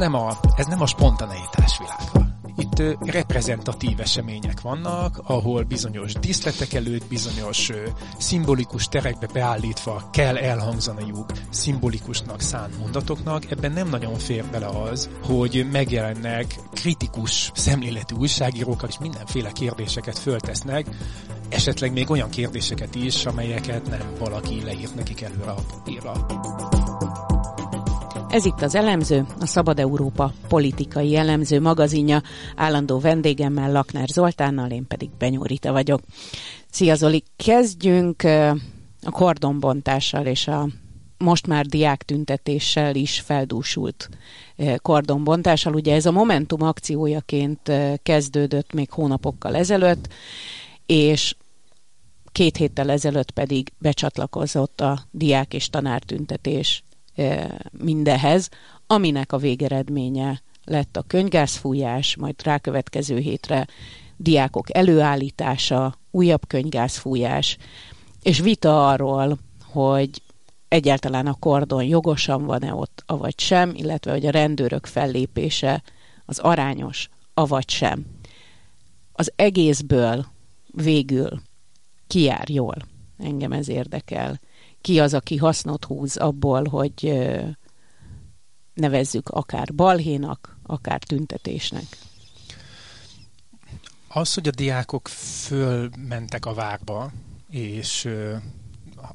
nem a, ez nem a spontaneitás világa. Itt reprezentatív események vannak, ahol bizonyos díszletek előtt, bizonyos szimbolikus terekbe beállítva kell elhangzaniuk szimbolikusnak szánt mondatoknak. Ebben nem nagyon fér bele az, hogy megjelennek kritikus szemléletű újságírók, és mindenféle kérdéseket föltesznek, esetleg még olyan kérdéseket is, amelyeket nem valaki leírt nekik előre a papírra. Ez itt az elemző, a Szabad Európa politikai elemző magazinja. Állandó vendégemmel, Lakner Zoltánnal, én pedig Benyúrita vagyok. Szia Zoli, kezdjünk a kordonbontással és a most már diák tüntetéssel is feldúsult kordonbontással. Ugye ez a Momentum akciójaként kezdődött még hónapokkal ezelőtt, és két héttel ezelőtt pedig becsatlakozott a diák és tanártüntetés mindehez, aminek a végeredménye lett a könyvgázfújás, majd rákövetkező hétre diákok előállítása, újabb könyvgázfújás, és vita arról, hogy egyáltalán a kordon jogosan van-e ott, avagy sem, illetve hogy a rendőrök fellépése az arányos, avagy sem. Az egészből végül ki jól? Engem ez érdekel ki az, aki hasznot húz abból, hogy nevezzük akár balhénak, akár tüntetésnek. Az, hogy a diákok fölmentek a várba, és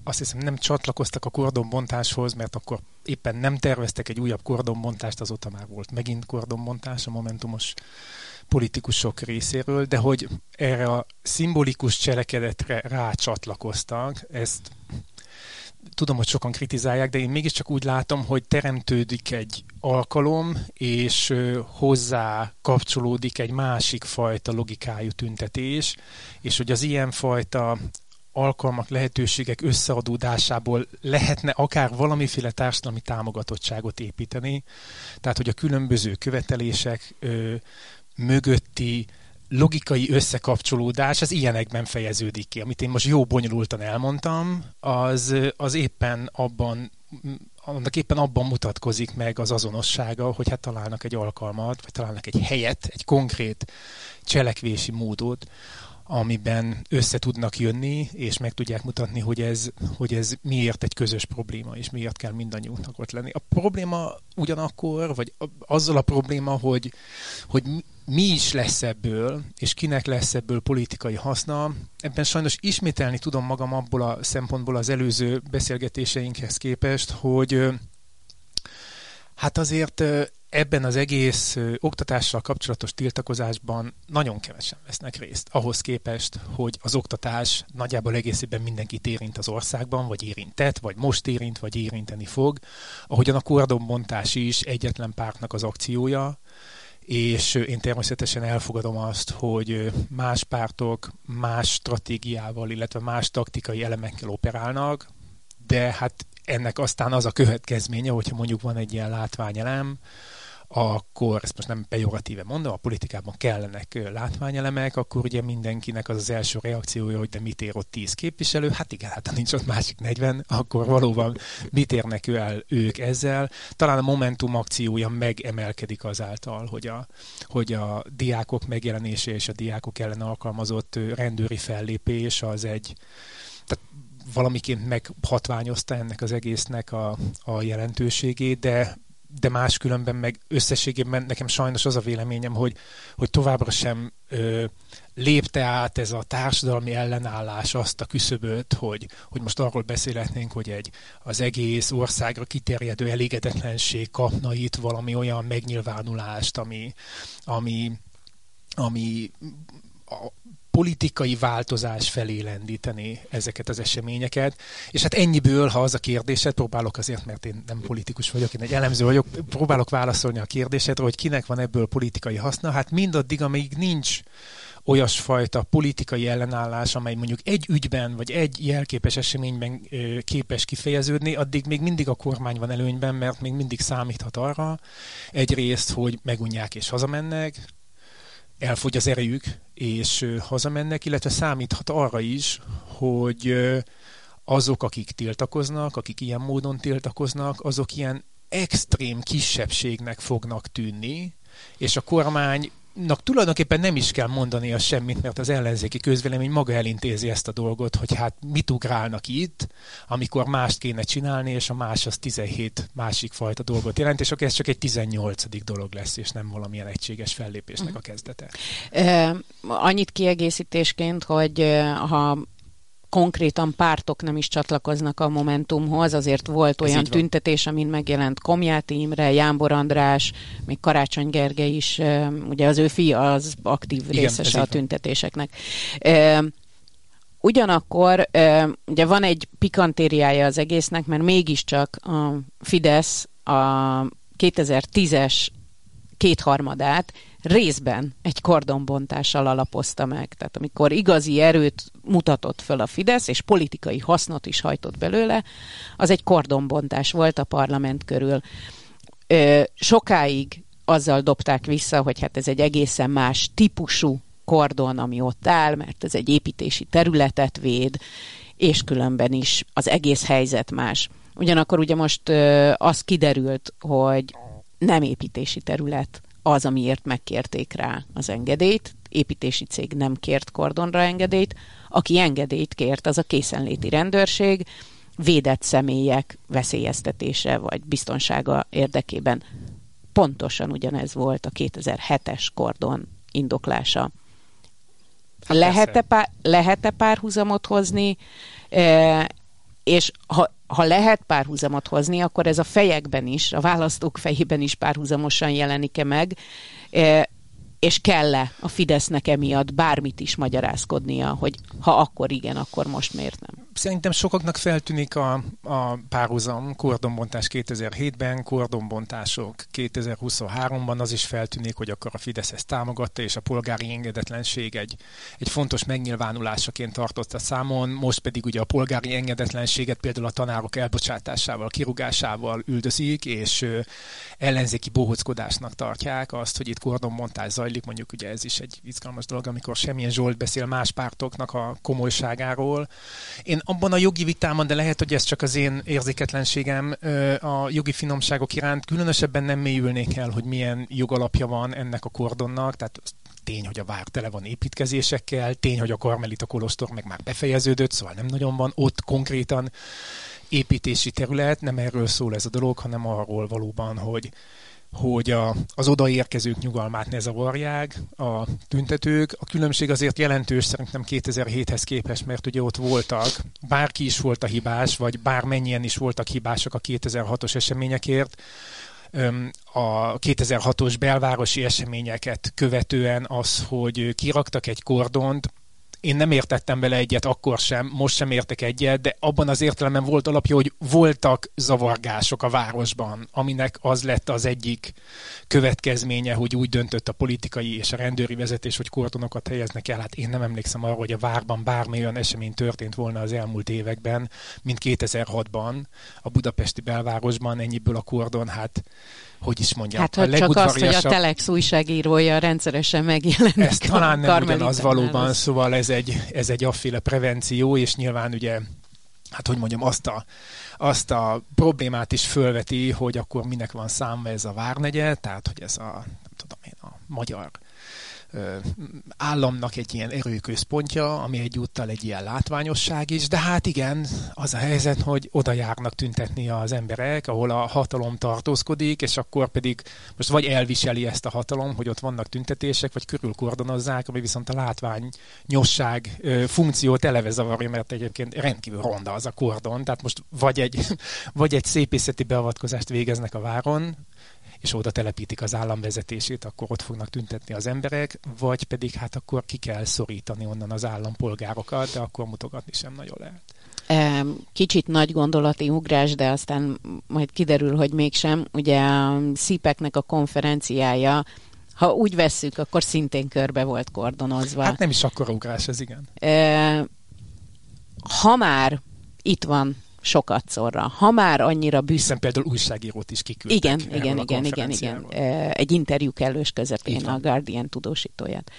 azt hiszem nem csatlakoztak a kordonbontáshoz, mert akkor éppen nem terveztek egy újabb kordonbontást, azóta már volt megint kordonbontás a momentumos politikusok részéről, de hogy erre a szimbolikus cselekedetre rácsatlakoztak, ezt tudom, hogy sokan kritizálják, de én mégiscsak úgy látom, hogy teremtődik egy alkalom, és hozzá kapcsolódik egy másik fajta logikájú tüntetés, és hogy az ilyen fajta alkalmak, lehetőségek összeadódásából lehetne akár valamiféle társadalmi támogatottságot építeni, tehát hogy a különböző követelések ö, mögötti logikai összekapcsolódás az ilyenekben fejeződik ki. Amit én most jó bonyolultan elmondtam, az, az éppen abban annak éppen abban mutatkozik meg az azonossága, hogy hát találnak egy alkalmat, vagy találnak egy helyet, egy konkrét cselekvési módot, amiben össze tudnak jönni, és meg tudják mutatni, hogy ez, hogy ez miért egy közös probléma, és miért kell mindannyiunknak ott lenni. A probléma ugyanakkor, vagy azzal a probléma, hogy, hogy mi is lesz ebből, és kinek lesz ebből politikai haszna, ebben sajnos ismételni tudom magam abból a szempontból az előző beszélgetéseinkhez képest, hogy hát azért ebben az egész oktatással kapcsolatos tiltakozásban nagyon kevesen vesznek részt. Ahhoz képest, hogy az oktatás nagyjából egészében mindenkit érint az országban, vagy érintett, vagy most érint, vagy érinteni fog. Ahogyan a kordonbontás is egyetlen pártnak az akciója, és én természetesen elfogadom azt, hogy más pártok más stratégiával, illetve más taktikai elemekkel operálnak, de hát ennek aztán az a következménye, hogyha mondjuk van egy ilyen látványelem, akkor, ezt most nem pejoratíve mondom, a politikában kellenek látványelemek, akkor ugye mindenkinek az az első reakciója, hogy de mit ér ott 10 képviselő, hát igen, hát ha nincs ott másik 40, akkor valóban mit érnek el ők ezzel. Talán a Momentum akciója megemelkedik azáltal, hogy a, hogy a diákok megjelenése és a diákok ellen alkalmazott rendőri fellépés az egy tehát valamiként meghatványozta ennek az egésznek a, a jelentőségét, de de máskülönben meg összességében nekem sajnos az a véleményem, hogy, hogy továbbra sem ö, lépte át ez a társadalmi ellenállás azt a küszöböt, hogy, hogy most arról beszélhetnénk, hogy egy az egész országra kiterjedő elégedetlenség kapna itt valami olyan megnyilvánulást, ami, ami, ami a, politikai változás felé lendíteni ezeket az eseményeket. És hát ennyiből, ha az a kérdésed, próbálok azért, mert én nem politikus vagyok, én egy elemző vagyok, próbálok válaszolni a kérdésedre, hogy kinek van ebből politikai haszna. Hát mindaddig, amíg nincs olyasfajta politikai ellenállás, amely mondjuk egy ügyben vagy egy jelképes eseményben képes kifejeződni, addig még mindig a kormány van előnyben, mert még mindig számíthat arra egyrészt, hogy megunják és hazamennek, elfogy az erejük, és hazamennek, illetve számíthat arra is, hogy azok, akik tiltakoznak, akik ilyen módon tiltakoznak, azok ilyen extrém kisebbségnek fognak tűnni, és a kormány tulajdonképpen nem is kell mondani a semmit, mert az ellenzéki közvélemény maga elintézi ezt a dolgot, hogy hát mit ugrálnak itt, amikor mást kéne csinálni, és a más az 17 másik fajta dolgot jelent, és akkor ez csak egy 18. dolog lesz, és nem valamilyen egységes fellépésnek a kezdete. Annyit kiegészítésként, hogy ha konkrétan pártok nem is csatlakoznak a Momentumhoz, azért volt olyan tüntetés, amin megjelent Komjáti Imre, Jánbor András, még Karácsony Gergely is, ugye az ő fia az aktív Igen, részese a tüntetéseknek. Ugyanakkor ugye van egy pikantériája az egésznek, mert mégiscsak a Fidesz a 2010-es kétharmadát részben egy kordonbontással alapozta meg. Tehát amikor igazi erőt mutatott föl a Fidesz, és politikai hasznot is hajtott belőle, az egy kordonbontás volt a parlament körül. Ö, sokáig azzal dobták vissza, hogy hát ez egy egészen más típusú kordon, ami ott áll, mert ez egy építési területet véd, és különben is az egész helyzet más. Ugyanakkor ugye most ö, az kiderült, hogy nem építési terület az, amiért megkérték rá az engedélyt. Építési cég nem kért kordonra engedélyt. Aki engedélyt kért, az a készenléti rendőrség, védett személyek veszélyeztetése vagy biztonsága érdekében. Pontosan ugyanez volt a 2007-es kordon indoklása. Hát lehet-e, pár, lehet-e párhuzamot hozni, e, és ha ha lehet párhuzamot hozni, akkor ez a fejekben is, a választók fejében is párhuzamosan jelenik-e meg, e, és kell-e a Fidesznek emiatt bármit is magyarázkodnia, hogy ha akkor igen, akkor most miért nem? Szerintem sokaknak feltűnik a, a párhuzam, kordonbontás 2007-ben, kordonbontások 2023-ban, az is feltűnik, hogy akkor a Fidesz ezt támogatta, és a polgári engedetlenség egy, egy fontos megnyilvánulásaként tartotta számon, most pedig ugye a polgári engedetlenséget például a tanárok elbocsátásával, kirugásával üldözik, és ellenzéki bohockodásnak tartják azt, hogy itt kordonbontás zajlik, mondjuk ugye ez is egy izgalmas dolog, amikor semmilyen Zsolt beszél más pártoknak a komolyságáról. Én abban a jogi vitában, de lehet, hogy ez csak az én érzéketlenségem a jogi finomságok iránt, különösebben nem mélyülnék el, hogy milyen jogalapja van ennek a kordonnak, tehát tény, hogy a vár tele van építkezésekkel, tény, hogy a Karmelita Kolostor meg már befejeződött, szóval nem nagyon van ott konkrétan építési terület, nem erről szól ez a dolog, hanem arról valóban, hogy hogy a, az odaérkezők nyugalmát ne zavarják, a tüntetők. A különbség azért jelentős szerintem 2007-hez képest, mert ugye ott voltak, bárki is volt a hibás, vagy bármennyien is voltak hibások a 2006-os eseményekért, a 2006-os belvárosi eseményeket követően az, hogy kiraktak egy kordont, én nem értettem vele egyet akkor sem, most sem értek egyet, de abban az értelemben volt alapja, hogy voltak zavargások a városban, aminek az lett az egyik következménye, hogy úgy döntött a politikai és a rendőri vezetés, hogy kordonokat helyeznek el. Hát én nem emlékszem arra, hogy a várban bármi olyan esemény történt volna az elmúlt években, mint 2006-ban a budapesti belvárosban, ennyiből a kordon, hát hogy is mondjam. Hát, hogy csak azt, hogy a Telex újságírója rendszeresen megjelenik. Ez talán nem ugyanaz valóban, az... szóval ez egy, ez egy afféle prevenció, és nyilván ugye hát hogy mondjam, azt a, azt a problémát is fölveti, hogy akkor minek van számva ez a várnegye, tehát hogy ez a, nem tudom én, a magyar államnak egy ilyen erőközpontja, ami egyúttal egy ilyen látványosság is, de hát igen, az a helyzet, hogy oda járnak tüntetni az emberek, ahol a hatalom tartózkodik, és akkor pedig most vagy elviseli ezt a hatalom, hogy ott vannak tüntetések, vagy körülkordonozzák, ami viszont a látványosság funkciót eleve zavarja, mert egyébként rendkívül ronda az a kordon, tehát most vagy egy, vagy egy szépészeti beavatkozást végeznek a váron, és oda telepítik az államvezetését, akkor ott fognak tüntetni az emberek, vagy pedig hát akkor ki kell szorítani onnan az állampolgárokat, de akkor mutogatni sem nagyon lehet. Kicsit nagy gondolati ugrás, de aztán majd kiderül, hogy mégsem. Ugye a szípeknek a konferenciája ha úgy vesszük, akkor szintén körbe volt kordonozva. Hát nem is akkor ugrás ez, igen. Ha már itt van sokat szorra. Ha már annyira büszke... Hiszen például újságírót is kiküldtek. Igen, igen, igen, igen, igen. Egy interjú kellős közepén a Guardian tudósítóját.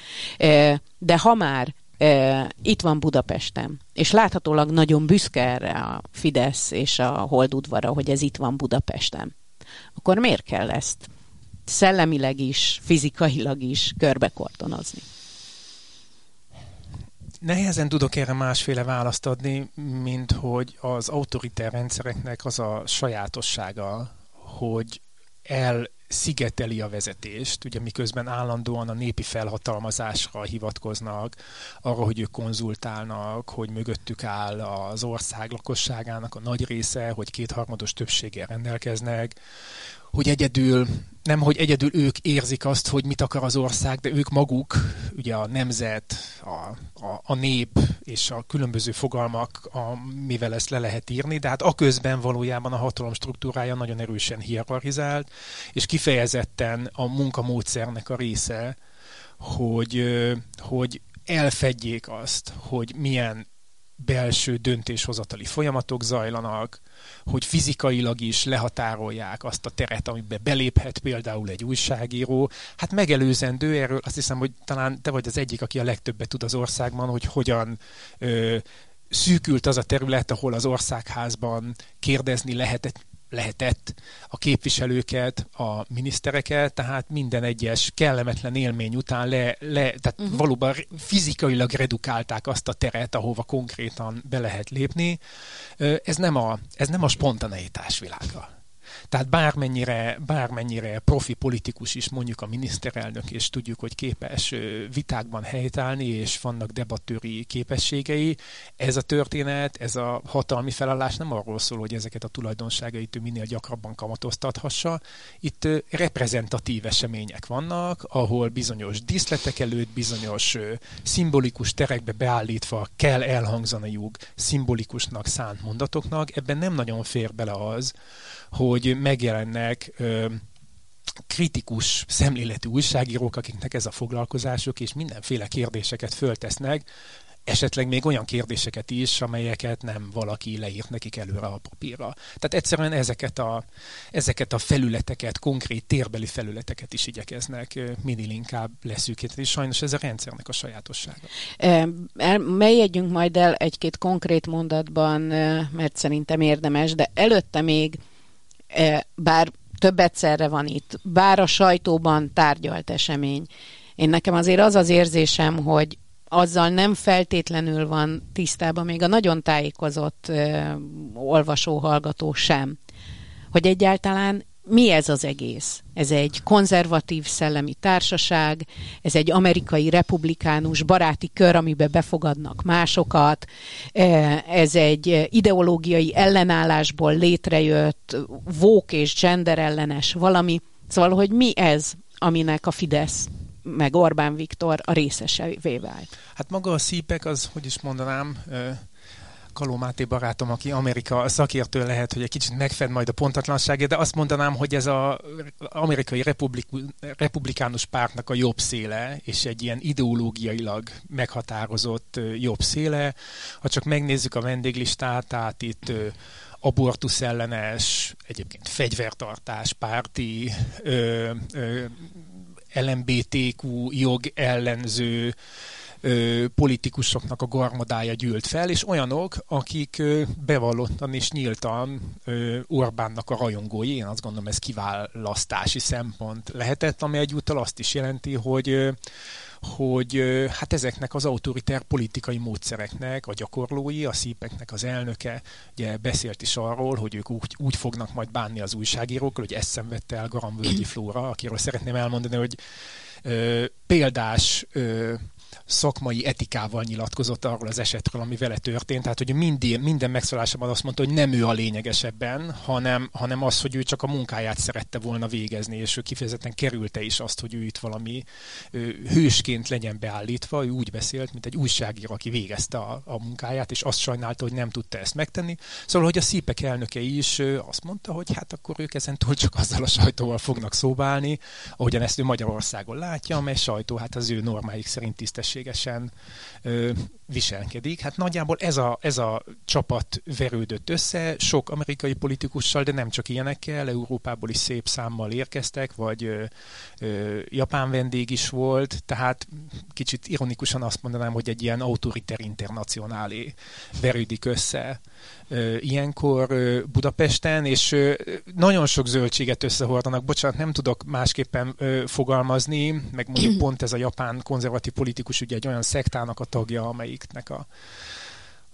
De ha már itt van Budapesten, és láthatólag nagyon büszke erre a Fidesz és a Holdudvara, hogy ez itt van Budapesten. akkor miért kell ezt szellemileg is, fizikailag is körbekortonozni? Nehezen tudok erre másféle választ adni, mint hogy az autoritár rendszereknek az a sajátossága, hogy el szigeteli a vezetést, ugye miközben állandóan a népi felhatalmazásra hivatkoznak, arra, hogy ők konzultálnak, hogy mögöttük áll az ország lakosságának a nagy része, hogy kétharmados többséggel rendelkeznek, hogy egyedül, nem hogy egyedül ők érzik azt, hogy mit akar az ország, de ők maguk, ugye a nemzet, a, a, a nép és a különböző fogalmak, mivel ezt le lehet írni, de hát a közben valójában a hatalom struktúrája nagyon erősen hierarchizált, és kifejezetten a munkamódszernek a része, hogy, hogy elfedjék azt, hogy milyen belső döntéshozatali folyamatok zajlanak, hogy fizikailag is lehatárolják azt a teret, amiben beléphet például egy újságíró. Hát megelőzendő erről, azt hiszem, hogy talán te vagy az egyik, aki a legtöbbet tud az országban, hogy hogyan ö, szűkült az a terület, ahol az országházban kérdezni lehetett lehetett a képviselőket, a minisztereket, tehát minden egyes kellemetlen élmény után le, le tehát uh-huh. valóban fizikailag redukálták azt a teret, ahova konkrétan be lehet lépni. Ez nem a, ez nem a spontaneitás világa. Tehát bármennyire, bármennyire profi politikus is mondjuk a miniszterelnök, és tudjuk, hogy képes vitákban helytállni, és vannak debattőri képességei, ez a történet, ez a hatalmi felállás nem arról szól, hogy ezeket a tulajdonságait ő minél gyakrabban kamatoztathassa. Itt reprezentatív események vannak, ahol bizonyos díszletek előtt, bizonyos szimbolikus terekbe beállítva kell elhangzaniuk szimbolikusnak szánt mondatoknak. Ebben nem nagyon fér bele az, hogy megjelennek ö, kritikus szemléletű újságírók, akiknek ez a foglalkozásuk, és mindenféle kérdéseket föltesznek, esetleg még olyan kérdéseket is, amelyeket nem valaki leírt nekik előre a papírra. Tehát egyszerűen ezeket a, ezeket a felületeket, konkrét térbeli felületeket is igyekeznek minél inkább leszűkíteni. Sajnos ez a rendszernek a sajátossága. Megjegyünk majd el egy-két konkrét mondatban, mert szerintem érdemes, de előtte még bár több egyszerre van itt, bár a sajtóban tárgyalt esemény. Én nekem azért az az érzésem, hogy azzal nem feltétlenül van tisztában még a nagyon tájékozott ö, olvasó-hallgató sem, hogy egyáltalán mi ez az egész? Ez egy konzervatív szellemi társaság, ez egy amerikai republikánus baráti kör, amiben befogadnak másokat, e, ez egy ideológiai ellenállásból létrejött vók és gender ellenes valami. Szóval, hogy mi ez, aminek a Fidesz meg Orbán Viktor a részesevé vált? Hát maga a szípek, az, hogy is mondanám, Kaló Máté barátom, aki Amerika szakértő lehet, hogy egy kicsit megfed majd a pontatlanságért, de azt mondanám, hogy ez az amerikai republik, republikánus pártnak a jobb széle, és egy ilyen ideológiailag meghatározott jobb széle. Ha csak megnézzük a vendéglistát, tehát itt abortusz ellenes, egyébként fegyvertartás párti, ö, ö, LMBTQ jog ellenző, ö, politikusoknak a garmadája gyűlt fel, és olyanok, akik ö, bevallottan és nyíltan ö, Orbánnak a rajongói, én azt gondolom ez kiválasztási szempont lehetett, ami egyúttal azt is jelenti, hogy ö, hogy hát ezeknek az autoritár politikai módszereknek a gyakorlói, a szípeknek az elnöke ugye beszélt is arról, hogy ők úgy, úgy fognak majd bánni az újságírókkal, hogy ezt szenvedte el Garam Flóra, akiről szeretném elmondani, hogy példás szakmai etikával nyilatkozott arról az esetről, ami vele történt. Tehát, hogy minden, minden megszólásában azt mondta, hogy nem ő a lényegesebben, hanem, hanem az, hogy ő csak a munkáját szerette volna végezni, és ő kifejezetten kerülte is azt, hogy ő itt valami ő, hősként legyen beállítva. Ő úgy beszélt, mint egy újságíró, aki végezte a, a munkáját, és azt sajnálta, hogy nem tudta ezt megtenni. Szóval, hogy a szípek elnöke is azt mondta, hogy hát akkor ők ezen túl csak azzal a sajtóval fognak szóbálni, ahogyan ezt ő Magyarországon látja, amely sajtó hát az ő normáik szerint tisztességes tisztességesen ö, viselkedik. Hát nagyjából ez a, ez a csapat verődött össze, sok amerikai politikussal, de nem csak ilyenekkel, Európából is szép számmal érkeztek, vagy ö, ö, japán vendég is volt, tehát hát kicsit ironikusan azt mondanám, hogy egy ilyen autoriter internacionálé verődik össze ilyenkor Budapesten, és nagyon sok zöldséget összehordanak. Bocsánat, nem tudok másképpen fogalmazni, meg mondjuk pont ez a japán konzervatív politikus ugye egy olyan szektának a tagja, amelyiknek a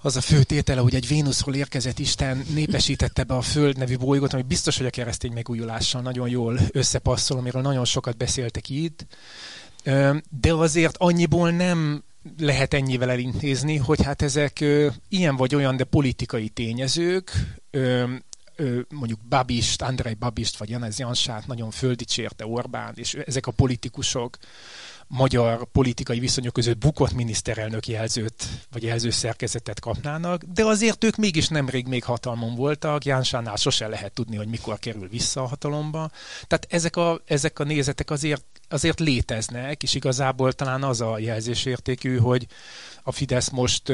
az a fő tétele, hogy egy Vénuszról érkezett Isten népesítette be a Föld nevű bolygót, ami biztos, hogy a keresztény megújulással nagyon jól összepasszol, amiről nagyon sokat beszéltek itt. De azért annyiból nem lehet ennyivel elintézni, hogy hát ezek ilyen vagy olyan, de politikai tényezők, mondjuk Babist, Andrei Babist vagy Janez Jansát nagyon földicsérte Orbán, és ezek a politikusok magyar politikai viszonyok között bukott miniszterelnök jelzőt, vagy jelzőszerkezetet kapnának, de azért ők mégis nemrég még hatalmon voltak, Jánsánál sose lehet tudni, hogy mikor kerül vissza a hatalomba. Tehát ezek a, ezek a nézetek azért, azért léteznek, és igazából talán az a jelzésértékű, hogy a Fidesz most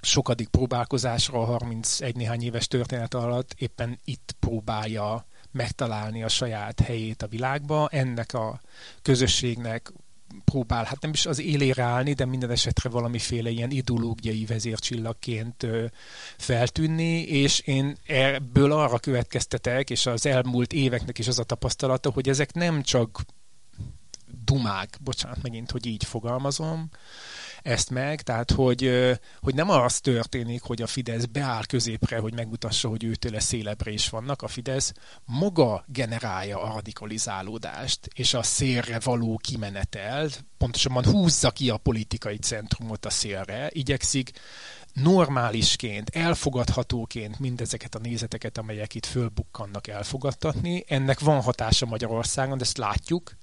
sokadik próbálkozásra a 31 néhány éves történet alatt éppen itt próbálja megtalálni a saját helyét a világba. Ennek a közösségnek próbál, hát nem is az élére állni, de minden esetre valamiféle ilyen ideológiai vezércsillagként feltűnni, és én ebből arra következtetek, és az elmúlt éveknek is az a tapasztalata, hogy ezek nem csak dumák, bocsánat megint, hogy így fogalmazom, ezt meg, tehát hogy, hogy nem az történik, hogy a Fidesz beáll középre, hogy megmutassa, hogy őtőle szélebre is vannak, a Fidesz maga generálja a radikalizálódást, és a szélre való kimenetelt, pontosabban húzza ki a politikai centrumot a szélre, igyekszik normálisként, elfogadhatóként mindezeket a nézeteket, amelyek itt fölbukkannak elfogadtatni. Ennek van hatása Magyarországon, de ezt látjuk,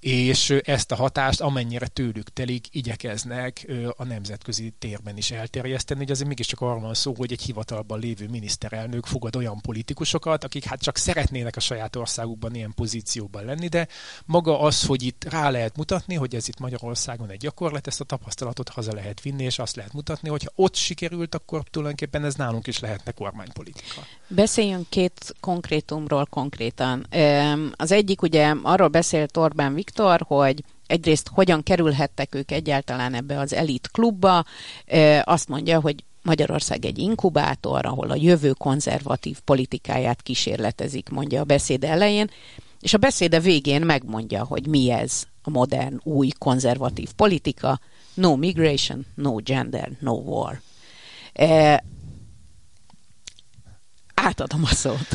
és ezt a hatást amennyire tőlük telik, igyekeznek a nemzetközi térben is elterjeszteni, hogy azért mégiscsak arról van szó, hogy egy hivatalban lévő miniszterelnök fogad olyan politikusokat, akik hát csak szeretnének a saját országukban ilyen pozícióban lenni, de maga az, hogy itt rá lehet mutatni, hogy ez itt Magyarországon egy gyakorlat, ezt a tapasztalatot haza lehet vinni, és azt lehet mutatni, hogy ha ott sikerült, akkor tulajdonképpen ez nálunk is lehetne kormánypolitika. Beszéljünk két konkrétumról konkrétan. Az egyik ugye arról beszélt Orbán Viktor, hogy egyrészt hogyan kerülhettek ők egyáltalán ebbe az elit klubba. Azt mondja, hogy Magyarország egy inkubátor, ahol a jövő konzervatív politikáját kísérletezik, mondja a beszéd elején, és a beszéde végén megmondja, hogy mi ez a modern, új konzervatív politika. No migration, no gender, no war. átadom a szót.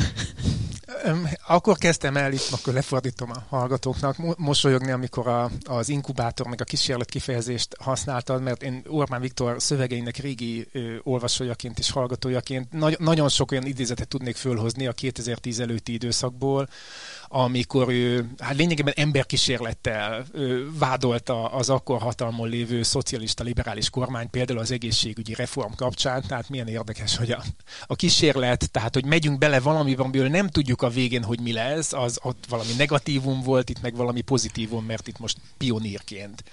Akkor kezdtem el, itt akkor lefordítom a hallgatóknak, mosolyogni, amikor a, az inkubátor, meg a kísérlet kifejezést használtad, mert én Orbán Viktor szövegeinek régi ö, olvasójaként és hallgatójaként nagy, nagyon sok olyan idézetet tudnék fölhozni a 2010 előtti időszakból, amikor ő hát lényegében emberkísérlettel ő, vádolta az akkor hatalmon lévő szocialista liberális kormány, például az egészségügyi reform kapcsán, tehát milyen érdekes, hogy a, a kísérlet, tehát hogy megyünk bele valamiben, amiből nem tudjuk a végén, hogy mi lesz, az ott valami negatívum volt, itt meg valami pozitívum, mert itt most pionírként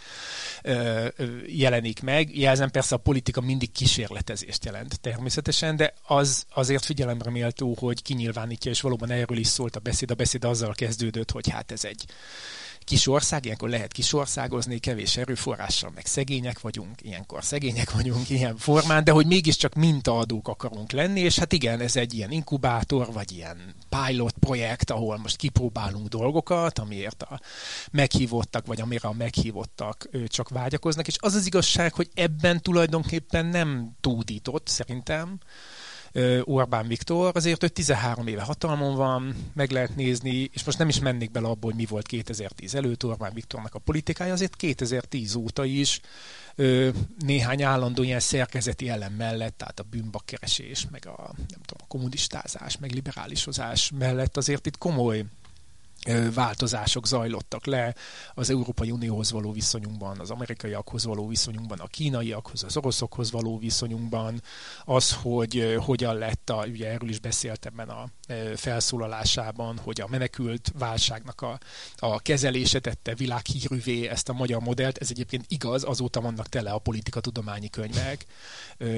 ö, jelenik meg. Jelzem persze a politika mindig kísérletezést jelent természetesen, de az azért figyelemre méltó, hogy kinyilvánítja, és valóban erről is szólt a beszéd. A beszéd azzal kezdődött, hogy hát ez egy kis ország, ilyenkor lehet kisországozni, kevés erőforrással, meg szegények vagyunk, ilyenkor szegények vagyunk ilyen formán, de hogy mégiscsak mintaadók akarunk lenni, és hát igen, ez egy ilyen inkubátor, vagy ilyen pilot projekt, ahol most kipróbálunk dolgokat, amiért a meghívottak, vagy amire a meghívottak csak vágyakoznak, és az az igazság, hogy ebben tulajdonképpen nem túdított, szerintem, Orbán Viktor, azért ő 13 éve hatalmon van, meg lehet nézni, és most nem is mennék bele abból, hogy mi volt 2010 előtt. Orbán Viktornak a politikája, azért 2010 óta is néhány állandó ilyen szerkezeti elem mellett, tehát a bűnbakkeresés, meg a, nem tudom, a kommunistázás, meg liberálisozás mellett azért itt komoly változások zajlottak le az Európai Unióhoz való viszonyunkban, az amerikaiakhoz való viszonyunkban, a kínaiakhoz, az oroszokhoz való viszonyunkban, az, hogy hogyan lett, a, ugye erről is beszéltem a felszólalásában, hogy a menekült válságnak a, a kezelése tette világhírűvé ezt a magyar modellt, ez egyébként igaz, azóta vannak tele a politikatudományi könyvek,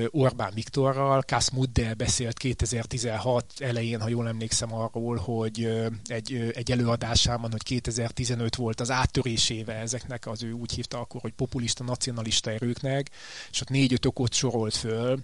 Orbán Viktorral, Kass Mudde beszélt 2016 elején, ha jól emlékszem arról, hogy egy, egy elő előadásában, hogy 2015 volt az áttöréséve ezeknek az ő úgy hívta akkor, hogy populista, nacionalista erőknek, és ott négy-öt okot sorolt föl,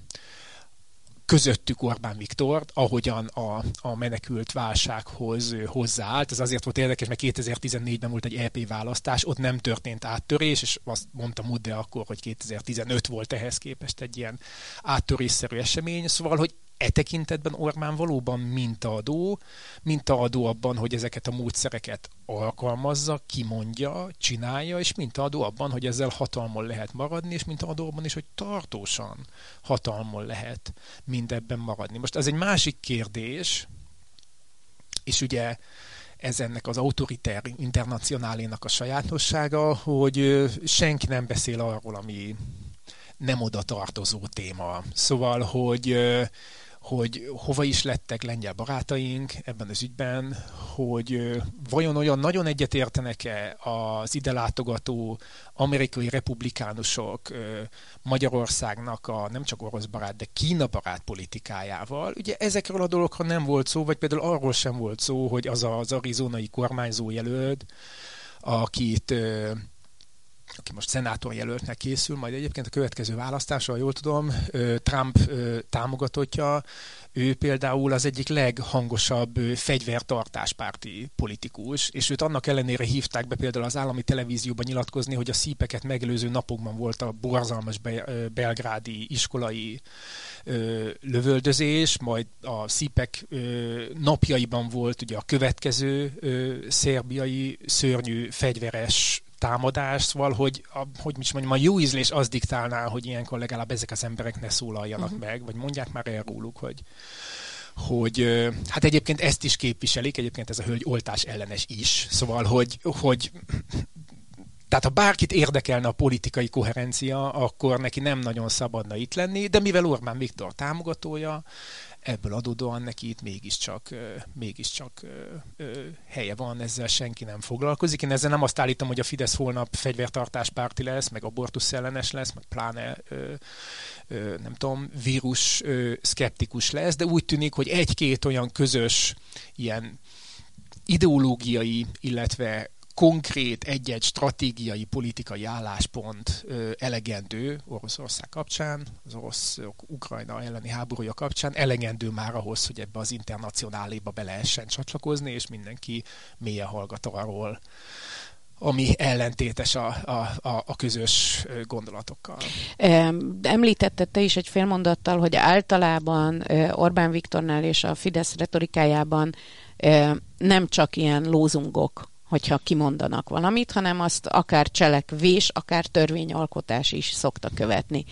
közöttük Orbán Viktort, ahogyan a, a menekült válsághoz hozzáállt. Ez azért volt érdekes, mert 2014-ben volt egy EP választás, ott nem történt áttörés, és azt mondta Mudde akkor, hogy 2015 volt ehhez képest egy ilyen áttörésszerű esemény. Szóval, hogy e tekintetben Orbán valóban mintaadó, mintaadó abban, hogy ezeket a módszereket alkalmazza, kimondja, csinálja, és mintaadó abban, hogy ezzel hatalmon lehet maradni, és mintaadó abban is, hogy tartósan hatalmon lehet mindebben maradni. Most ez egy másik kérdés, és ugye ez ennek az autoriter internacionálénak a sajátossága, hogy senki nem beszél arról, ami nem oda tartozó téma. Szóval, hogy hogy hova is lettek lengyel barátaink ebben az ügyben, hogy vajon olyan nagyon egyetértenek-e az ide látogató amerikai republikánusok Magyarországnak a nem csak orosz barát, de Kína barát politikájával. Ugye ezekről a dolgokról nem volt szó, vagy például arról sem volt szó, hogy az az arizonai kormányzó jelölt, akit aki most szenátor jelöltnek készül, majd egyébként a következő választásra, jól tudom, Trump támogatottja, ő például az egyik leghangosabb fegyvertartáspárti politikus, és őt annak ellenére hívták be például az állami televízióban nyilatkozni, hogy a szípeket megelőző napokban volt a borzalmas belgrádi iskolai lövöldözés, majd a szípek napjaiban volt ugye a következő szerbiai szörnyű fegyveres támadás, szóval, hogy, a, hogy is mondjam, a jó ízlés az diktálná, hogy ilyenkor legalább ezek az emberek ne szólaljanak uh-huh. meg, vagy mondják már el róluk, hogy, hogy hát egyébként ezt is képviselik, egyébként ez a hölgy oltás ellenes is, szóval, hogy, hogy tehát ha bárkit érdekelne a politikai koherencia, akkor neki nem nagyon szabadna itt lenni, de mivel Orbán Viktor támogatója, ebből adódóan neki itt mégiscsak, mégiscsak helye van, ezzel senki nem foglalkozik. Én ezzel nem azt állítom, hogy a Fidesz holnap fegyvertartás párti lesz, meg abortusz ellenes lesz, meg pláne nem tudom, vírus szkeptikus lesz, de úgy tűnik, hogy egy-két olyan közös ilyen ideológiai, illetve konkrét egy-egy stratégiai, politikai álláspont elegendő Oroszország kapcsán, az orosz-ukrajna elleni háborúja kapcsán, elegendő már ahhoz, hogy ebbe az internacionáléba be lehessen csatlakozni, és mindenki mélyen hallgat arról, ami ellentétes a, a, a, a közös gondolatokkal. Említette te is egy fél mondattal, hogy általában Orbán Viktornál és a Fidesz retorikájában nem csak ilyen lózungok hogyha kimondanak valamit, hanem azt akár cselekvés, akár törvényalkotás is szokta követni.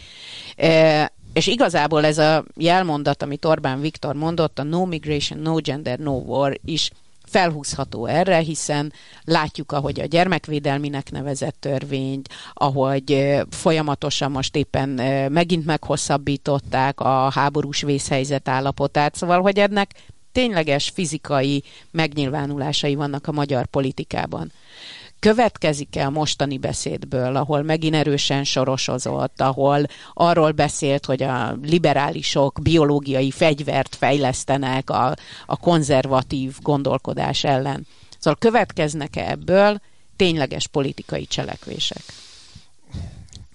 E, és igazából ez a jelmondat, amit Orbán Viktor mondott, a no migration, no gender, no war is felhúzható erre, hiszen látjuk, ahogy a gyermekvédelminek nevezett törvényt, ahogy folyamatosan most éppen megint meghosszabbították a háborús vészhelyzet állapotát, szóval, hogy ennek tényleges fizikai megnyilvánulásai vannak a magyar politikában. Következik-e a mostani beszédből, ahol megint erősen sorosozott, ahol arról beszélt, hogy a liberálisok biológiai fegyvert fejlesztenek a, a konzervatív gondolkodás ellen? Szóval következnek-e ebből tényleges politikai cselekvések?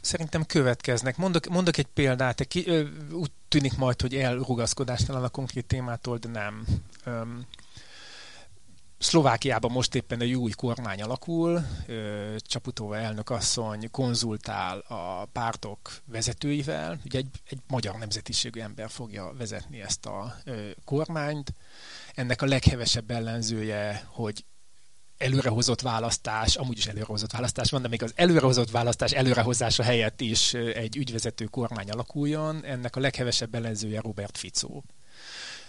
Szerintem következnek. Mondok, mondok egy példát, ki, ö, úgy tűnik majd, hogy elrugaszkodástalan a konkrét témától, de nem. Öm, Szlovákiában most éppen egy új kormány alakul, Csaputóva elnök asszony konzultál a pártok vezetőivel, ugye egy, egy magyar nemzetiségű ember fogja vezetni ezt a kormányt. Ennek a leghevesebb ellenzője, hogy előrehozott választás, amúgy is előrehozott választás van, de még az előrehozott választás előrehozása helyett is egy ügyvezető kormány alakuljon. Ennek a leghevesebb ellenzője Robert Fico.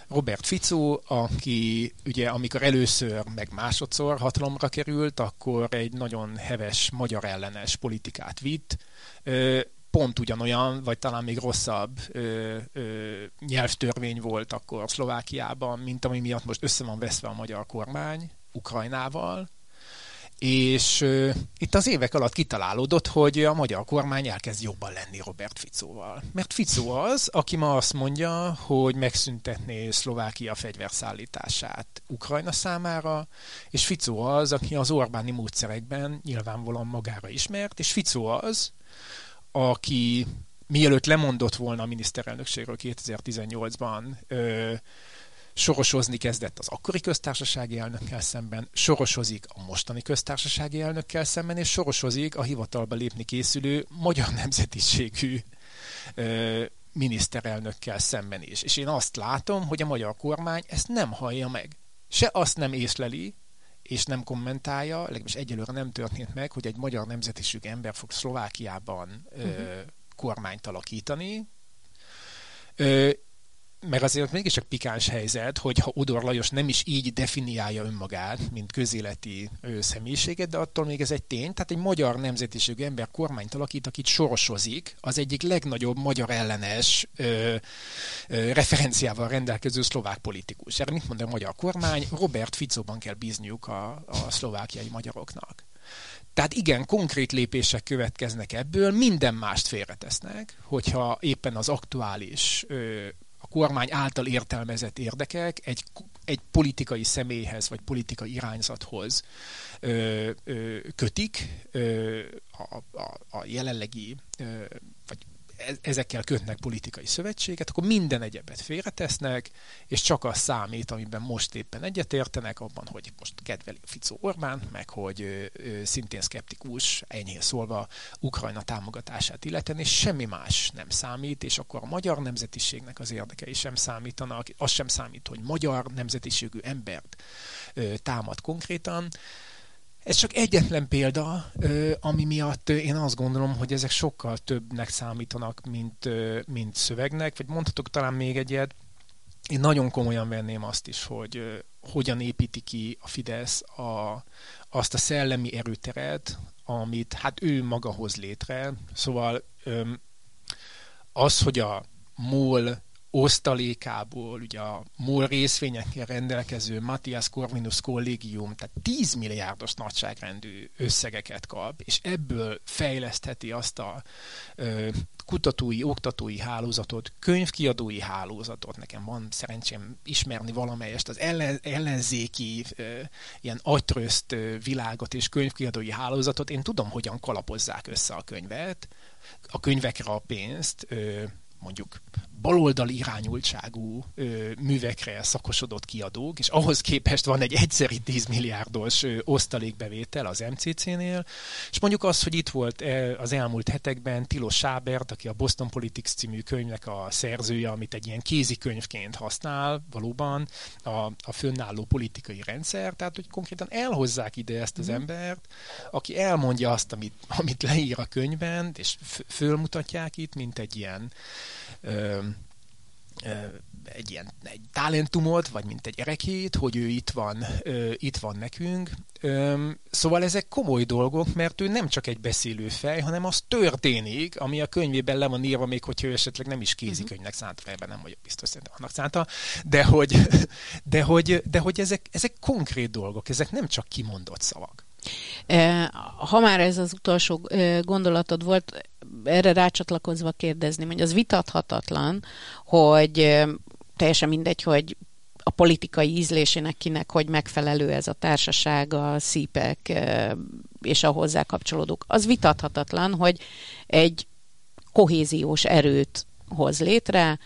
Robert Fico, aki ugye amikor először, meg másodszor hatalomra került, akkor egy nagyon heves magyar ellenes politikát vitt, pont ugyanolyan, vagy talán még rosszabb ö, ö, nyelvtörvény volt akkor Szlovákiában, mint ami miatt most össze van veszve a magyar kormány, Ukrajnával, És itt az évek alatt kitalálódott, hogy a magyar kormány elkezd jobban lenni Robert Ficóval. Mert Ficó az, aki ma azt mondja, hogy megszüntetné Szlovákia fegyverszállítását Ukrajna számára, és Ficó az, aki az Orbáni módszerekben nyilvánvalóan magára ismert, és Ficó az, aki mielőtt lemondott volna a miniszterelnökségről 2018-ban, ö, sorosozni kezdett az akkori köztársasági elnökkel szemben, sorosozik a mostani köztársasági elnökkel szemben, és sorosozik a hivatalba lépni készülő magyar nemzetiségű ö, miniszterelnökkel szemben is. És én azt látom, hogy a magyar kormány ezt nem hallja meg. Se azt nem észleli, és nem kommentálja, legalábbis egyelőre nem történt meg, hogy egy magyar nemzetiségű ember fog Szlovákiában uh-huh. ö, kormányt alakítani. Ö, mert azért mégis csak pikáns helyzet, hogy ha Udor Lajos nem is így definiálja önmagát, mint közéleti ö, személyiséget, de attól még ez egy tény. Tehát egy magyar nemzetiségű ember kormányt alakít, akit sorosozik, az egyik legnagyobb magyar ellenes ö, ö, referenciával rendelkező szlovák politikus. Erre mit mond a magyar kormány? Robert Ficóban kell bízniuk a, a szlovákiai magyaroknak. Tehát igen, konkrét lépések következnek ebből, minden mást félretesznek, hogyha éppen az aktuális ö, kormány által értelmezett érdekek egy, egy politikai személyhez vagy politikai irányzathoz ö, ö, kötik ö, a, a, a jelenlegi ö, vagy ezekkel kötnek politikai szövetséget, akkor minden egyebet félretesznek, és csak az számít, amiben most éppen egyetértenek, abban, hogy most kedveli Ficó Orbán, meg hogy ö, ö, szintén szkeptikus, enyhén szólva Ukrajna támogatását illeten, és semmi más nem számít, és akkor a magyar nemzetiségnek az érdekei sem számítanak, az sem számít, hogy magyar nemzetiségű embert ö, támad konkrétan, ez csak egyetlen példa, ami miatt én azt gondolom, hogy ezek sokkal többnek számítanak, mint, mint szövegnek, vagy mondhatok talán még egyet. Én nagyon komolyan venném azt is, hogy hogyan építi ki a Fidesz a, azt a szellemi erőteret, amit hát ő maga hoz létre. Szóval az, hogy a MOL osztalékából, ugye a MOL részvényekkel rendelkező Matthias Corvinus Collegium, tehát 10 milliárdos nagyságrendű összegeket kap, és ebből fejlesztheti azt a ö, kutatói, oktatói hálózatot, könyvkiadói hálózatot. Nekem van szerencsém ismerni valamelyest az ellen, ellenzéki ö, ilyen agytrözt világot és könyvkiadói hálózatot. Én tudom, hogyan kalapozzák össze a könyvet, a könyvekre a pénzt, ö, mondjuk baloldali irányultságú ö, művekre szakosodott kiadók, és ahhoz képest van egy egyszeri 10 milliárdos ö, osztalékbevétel az MCC-nél, és mondjuk az, hogy itt volt e, az elmúlt hetekben Tilos Sábert, aki a Boston Politics című könyvnek a szerzője, amit egy ilyen kézikönyvként használ valóban a, a fönnálló politikai rendszer, tehát hogy konkrétan elhozzák ide ezt az mm. embert, aki elmondja azt, amit, amit leír a könyvben, és fölmutatják itt, mint egy ilyen ö, ö, egy ilyen egy talentumot, vagy mint egy erekét, hogy ő itt van, ö, itt van nekünk. Ö, szóval ezek komoly dolgok, mert ő nem csak egy beszélő fej, hanem az történik, ami a könyvében le van írva, még hogyha ő esetleg nem is kézikönyvnek szánta, ebben nem vagyok biztos, szerintem annak szánta, de hogy, de hogy, de hogy ezek, ezek konkrét dolgok, ezek nem csak kimondott szavak. Ha már ez az utolsó gondolatod volt, erre rácsatlakozva kérdezni, hogy az vitathatatlan, hogy teljesen mindegy, hogy a politikai ízlésének kinek, hogy megfelelő ez a társaság, a szípek és a hozzá kapcsolódók. Az vitathatatlan, hogy egy kohéziós erőt hoz létre,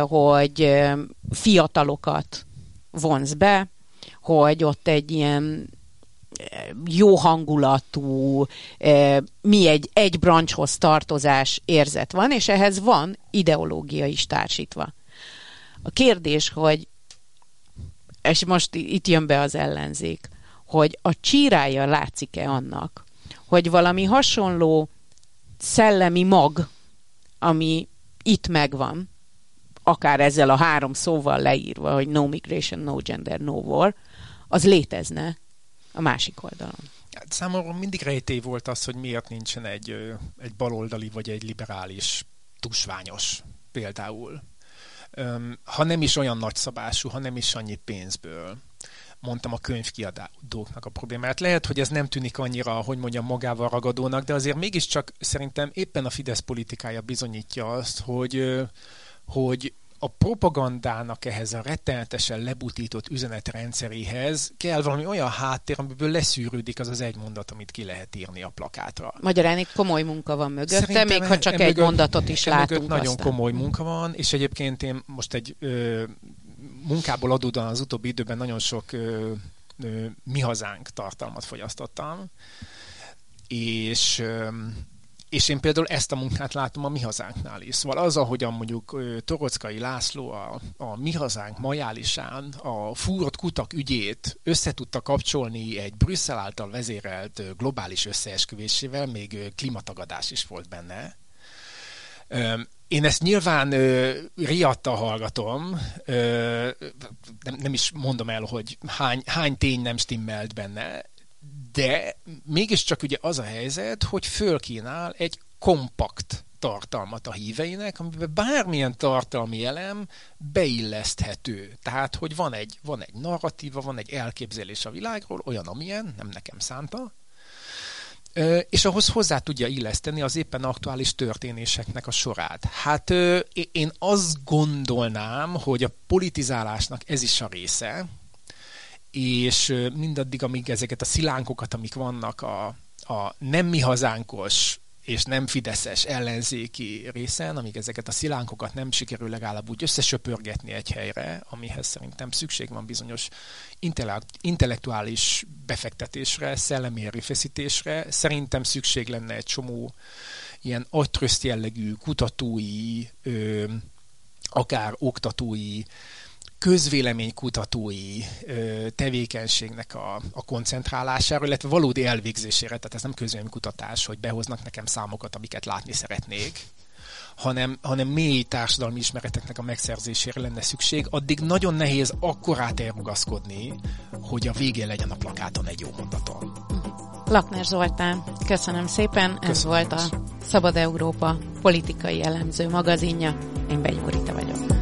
hogy fiatalokat vonz be, hogy ott egy ilyen jó hangulatú, mi egy, egy brancshoz tartozás érzet van, és ehhez van ideológia is társítva. A kérdés, hogy, és most itt jön be az ellenzék, hogy a csírája látszik-e annak, hogy valami hasonló szellemi mag, ami itt megvan, akár ezzel a három szóval leírva, hogy no migration, no gender, no war, az létezne a másik oldalon. Hát számomra mindig rejtély volt az, hogy miért nincsen egy, egy baloldali vagy egy liberális tusványos például. Ha nem is olyan nagyszabású, ha nem is annyi pénzből. mondtam, a könyvkiadóknak a problémát. Lehet, hogy ez nem tűnik annyira, hogy mondjam, magával ragadónak, de azért mégiscsak szerintem éppen a Fidesz politikája bizonyítja azt, hogy, hogy a propagandának ehhez a rettenetesen lebutított üzenetrendszeréhez kell valami olyan háttér, amiből leszűrődik az az egy mondat, amit ki lehet írni a plakátra. Magyarán itt komoly munka van mögötte, Szerintem még ha csak egy mögött, mondatot is látunk. Nagyon aztán. komoly munka van, és egyébként én most egy ö, munkából adódóan az utóbbi időben nagyon sok ö, ö, mi hazánk tartalmat fogyasztottam, és ö, és én például ezt a munkát látom a Mi Hazánknál is. Szóval az, ahogyan mondjuk Torockai László a, a Mi Hazánk majálisán a fúrott kutak ügyét összetudta kapcsolni egy Brüsszel által vezérelt globális összeesküvésével, még klimatagadás is volt benne. Én ezt nyilván ö, riadta hallgatom, ö, nem, nem is mondom el, hogy hány, hány tény nem stimmelt benne, de mégiscsak ugye az a helyzet, hogy fölkínál egy kompakt tartalmat a híveinek, amiben bármilyen tartalmi elem beilleszthető. Tehát, hogy van egy, van egy narratíva, van egy elképzelés a világról, olyan, amilyen, nem nekem szánta, és ahhoz hozzá tudja illeszteni az éppen aktuális történéseknek a sorát. Hát én azt gondolnám, hogy a politizálásnak ez is a része, és mindaddig, amíg ezeket a szilánkokat, amik vannak a, a nem mi hazánkos és nem fideszes ellenzéki részen, amíg ezeket a szilánkokat nem sikerül legalább úgy összesöpörgetni egy helyre, amihez szerintem szükség van bizonyos intellektuális befektetésre, szellemi erőfeszítésre, szerintem szükség lenne egy csomó ilyen agytröszt jellegű kutatói, ö, akár oktatói közvéleménykutatói ö, tevékenységnek a, a koncentrálására, illetve valódi elvégzésére, tehát ez nem közvéleménykutatás, hogy behoznak nekem számokat, amiket látni szeretnék, hanem, hanem mély társadalmi ismereteknek a megszerzésére lenne szükség, addig nagyon nehéz akkorát elrugaszkodni, hogy a végén legyen a plakáton egy jó mondaton. Lakner Zoltán, köszönöm szépen, köszönöm ez volt a Szabad Európa politikai elemző magazinja. Én Benyúrita vagyok.